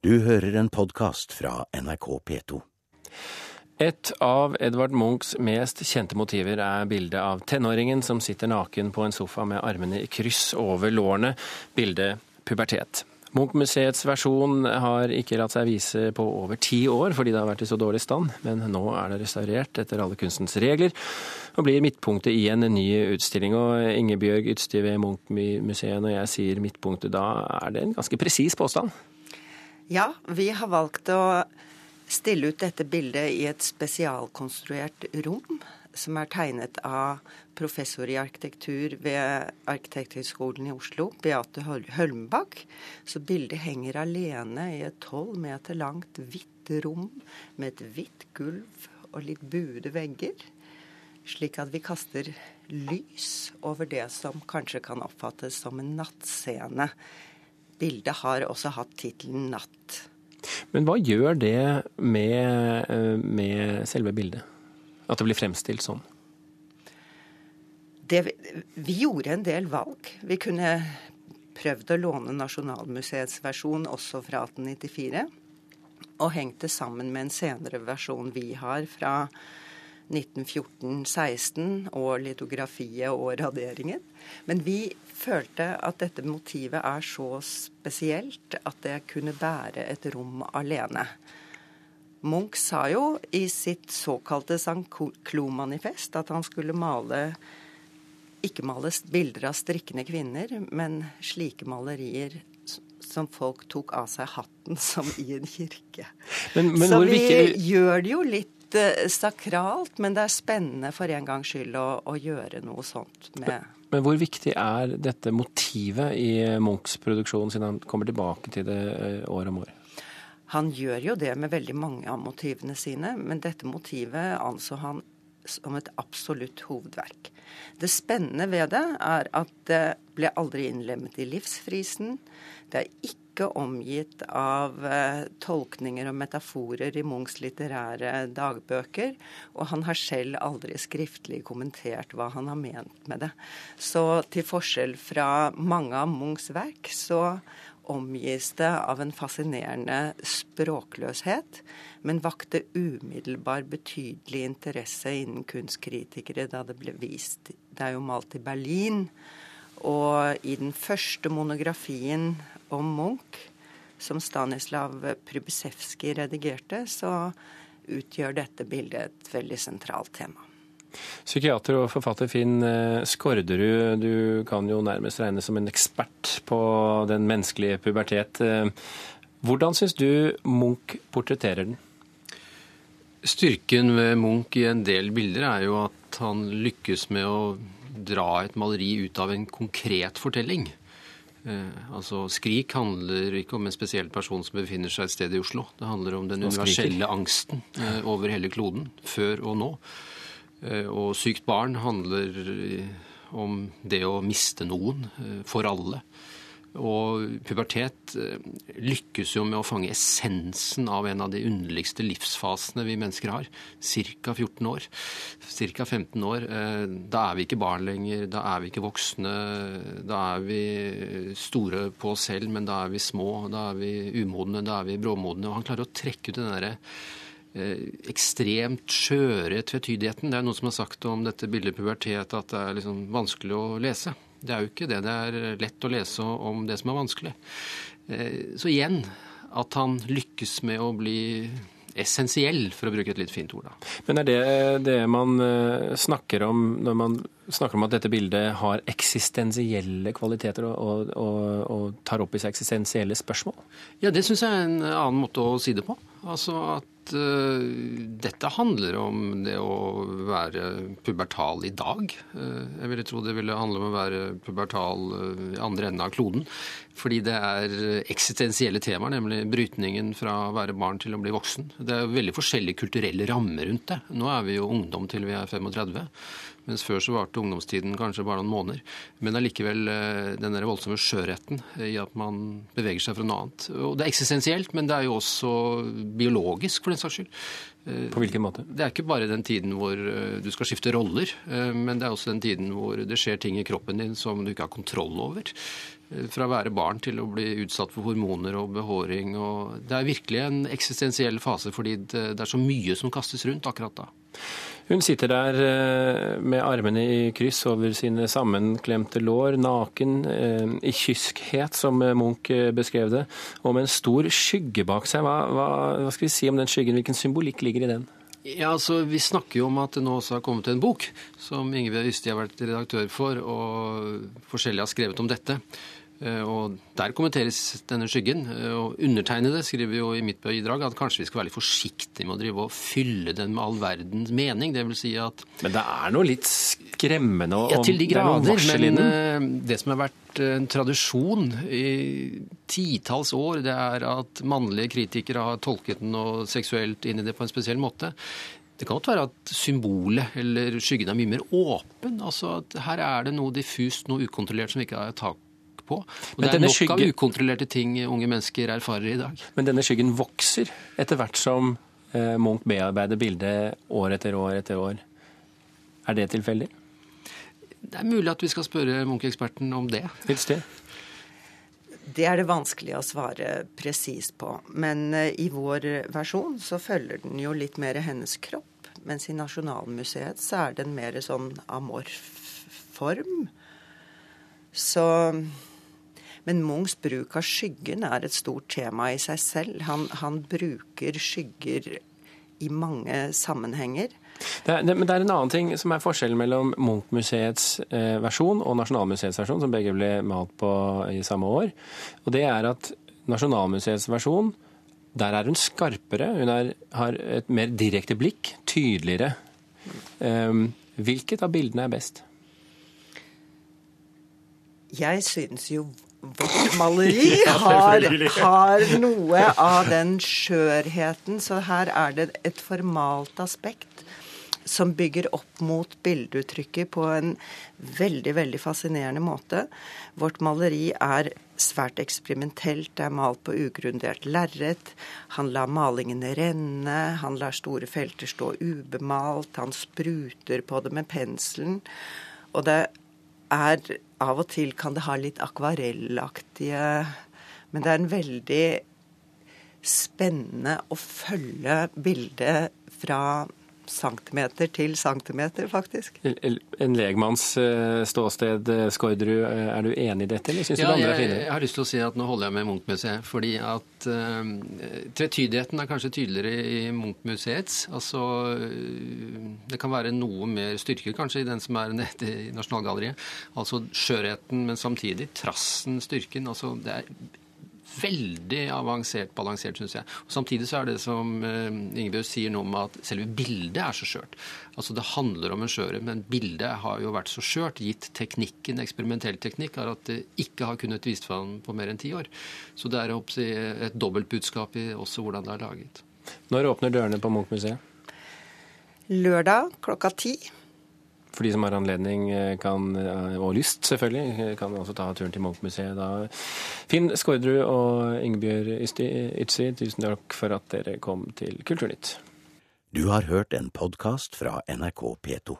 Du hører en podkast fra NRK P2. Et av Edvard Munchs mest kjente motiver er bildet av tenåringen som sitter naken på en sofa med armene i kryss over lårene, bildet pubertet. Munch-museets versjon har ikke latt seg vise på over ti år fordi det har vært i så dårlig stand, men nå er det restaurert etter alle kunstens regler og blir midtpunktet i en ny utstilling. Og Ingebjørg Utsti ved Munch-museet, når jeg sier midtpunktet, da er det en ganske presis påstand? Ja, vi har valgt å stille ut dette bildet i et spesialkonstruert rom, som er tegnet av professor i arkitektur ved Arkitekthøgskolen i Oslo, Beate Hølmbakk. Så bildet henger alene i et tolv meter langt, hvitt rom med et hvitt gulv og litt buede vegger. Slik at vi kaster lys over det som kanskje kan oppfattes som en nattscene bildet har også hatt tittelen 'Natt'. Men hva gjør det med, eh, med, selve bildet? At det blir fremstilt sånn? Det, vi gjorde en del valg. Vi kunne prøvd å låne Nasjonalmuseets versjon også fra 1894. Og hengt det sammen med en senere versjon vi har fra 1914-16 og litografiet og raderingen. Men vi følte at dette motivet er så spesielt at det kunne bære et rom alene. Munch sa jo i sitt såkalte St. Klo-manifest at han skulle male ikke male bilder av strikkende kvinner, men slike malerier som folk tok av seg hatten som i en kirke. Men, men så vi viktig... gjør det jo litt litt sakralt, men det er spennende for en gangs skyld å, å gjøre noe sånt med men hvor viktig er dette motivet i Munchs produksjon, siden han kommer tilbake til det eh, år om år? Han gjør jo det med veldig mange av motivene sine, men dette motivet anså han som et absolutt hovedverk. Det spennende ved det er at det ble aldri innlemmet i livsfrisen. Det er ikke ikke omgitt av eh, tolkninger og metaforer i Munchs litterære dagbøker, og han har selv aldri skriftlig kommentert hva han har ment med det. Så til forskjell fra mange av Munchs verk, så omgis det av en fascinerende språkløshet, men vakte umiddelbar betydelig interesse innen kunstkritikere da det ble vist. Det er jo malt i Berlin. Og i den første monografien om Munch, som Stanislav Prubisevskij redigerte, så utgjør dette bildet et veldig sentralt tema. Psykiater og forfatter Finn eh, Skårderud, du kan jo nærmest regnes som en ekspert på den menneskelige pubertet. Eh, hvordan syns du Munch portretterer den? Styrken ved Munch i en del bilder er jo at han lykkes med å dra et maleri ut av en konkret fortelling. Eh, altså, Skrik handler ikke om en spesiell person som befinner seg et sted i Oslo. Det handler om den universelle angsten eh, over hele kloden, før og nå. Eh, og sykt barn handler om det å miste noen, for alle. Og pubertet eh, lykkes jo med å fange essensen av en av de underligste livsfasene vi mennesker har. Ca. 14 år. Ca. 15 år. Eh, da er vi ikke barn lenger, da er vi ikke voksne. Da er vi store på oss selv, men da er vi små. Da er vi umodne, da er vi bråmodne. Og han klarer å trekke ut den derre eh, ekstremt skjøre tvetydigheten. Det er noen som har sagt om dette bildet pubertet at det er liksom vanskelig å lese. Det er jo ikke det. Det er lett å lese om det som er vanskelig. Eh, så igjen at han lykkes med å bli essensiell, for å bruke et litt fint ord. da. Men er det det man eh, snakker om når man snakker om at dette bildet har eksistensielle kvaliteter og, og, og tar opp i seg eksistensielle spørsmål? Ja, det syns jeg er en annen måte å si det på. Altså at uh, dette handler om det å være pubertal i dag. Uh, jeg ville tro det ville handle om å være pubertal uh, i andre enden av kloden. Fordi det er eksistensielle temaer, nemlig brytningen fra å være barn til å bli voksen. Det er veldig forskjellige kulturelle rammer rundt det. Nå er vi jo ungdom til vi er 35. Mens før så varte ungdomstiden kanskje bare noen måneder. Men allikevel eh, den der voldsomme skjørheten i at man beveger seg fra noe annet. Og det er eksistensielt, men det er jo også biologisk, for den saks skyld. På hvilken måte? Det er ikke bare den tiden hvor du skal skifte roller, men det er også den tiden hvor det skjer ting i kroppen din som du ikke har kontroll over. Fra å være barn til å bli utsatt for hormoner og behåring. Og det er virkelig en eksistensiell fase fordi det er så mye som kastes rundt akkurat da. Hun sitter der eh, med armene i kryss over sine sammenklemte lår, naken, eh, i kyskhet, som Munch eh, beskrev det, og med en stor skygge bak seg. Hva, hva, hva skal vi si om den skyggen? Hvilken symbolikk ligger i den? Ja, altså, Vi snakker jo om at det nå også har kommet en bok som Ingebjørg Ysti har vært redaktør for, og forskjellige har skrevet om dette. Eh, og Der kommenteres denne skyggen. Eh, og Undertegnede skriver jo i mitt bidrag at kanskje vi skal være litt forsiktige med å drive og fylle den med all verdens mening. Det vil si at Men det er noe litt skremmende og Ja, til de grader. Men eh, det som har vært en tradisjon i titalls år, det er at mannlige kritikere har tolket noe seksuelt inn i det på en spesiell måte. Det kan godt være at symbolet eller skyggen er mye mer åpen. altså at Her er det noe diffust, noe ukontrollert som vi ikke har tak på. Og det er nok skyggen... av ukontrollerte ting unge mennesker erfarer i dag. Men denne skyggen vokser etter hvert som eh, Munch bearbeider bildet år etter år etter år. Er det tilfeldig? Det er mulig at vi skal spørre Munch-eksperten om det. Helst det. Det er det vanskelig å svare presist på. Men eh, i vår versjon så følger den jo litt mer hennes kropp. Mens i Nasjonalmuseet så er den mer sånn amorf form. Så men Munchs bruk av skyggen er et stort tema i seg selv. Han, han bruker skygger i mange sammenhenger. Det er, det, men det er en annen ting som er forskjellen mellom Munch-museets eh, versjon og Nasjonalmuseets versjon, som begge ble malt på i samme år. Og det er at Nasjonalmuseets versjon, der er hun skarpere. Hun er, har et mer direkte blikk, tydeligere. Um, hvilket av bildene er best? Jeg syns jo vårt maleri har, har, noe av den skjørheten. Så her er det et formalt aspekt som bygger opp mot bildeuttrykket på en veldig, veldig fascinerende måte. Vårt maleri er svært eksperimentelt. Det er malt på ugrundert lerret. Han lar malingene renne. Han lar store felter stå ubemalt. Han spruter på det med penselen. Og det er Av og til kan det ha litt akvarellaktige Men det er en veldig spennende å følge bildet fra centimeter til centimeter, faktisk. En legmanns eh, ståsted, eh, Skårderud, eh, er du enig i dette, eller syns ja, du det andre er finere? Jeg har lyst til å si at nå holder jeg med Munch-museet, fordi at uh, tretydigheten er kanskje tydeligere i Munch-museets. Altså, det kan være noe mer styrke kanskje i den som er nede i Nasjonalgalleriet. Altså skjørheten, men samtidig trassen, styrken. Altså, det er veldig avansert balansert, syns jeg. Og Samtidig så er det som uh, Ingebjørg sier noe om at selve bildet er så skjørt. Altså Det handler om en skjørhet, men bildet har jo vært så skjørt, gitt teknikken, eksperimentell teknikk, er at det ikke har kunnet vist fram på mer enn ti år. Så det er et dobbeltbudskap i også hvordan det er laget. Når åpner dørene på Munch-museet? Lørdag klokka ti for de som har anledning eh, kan, eh, og lyst, selvfølgelig, eh, kan også ta turen til Munch-museet da. Finn Skårderud og Ingebjørg Ytsi, tusen takk for at dere kom til Kulturnytt. Du har hørt en podkast fra NRK P2.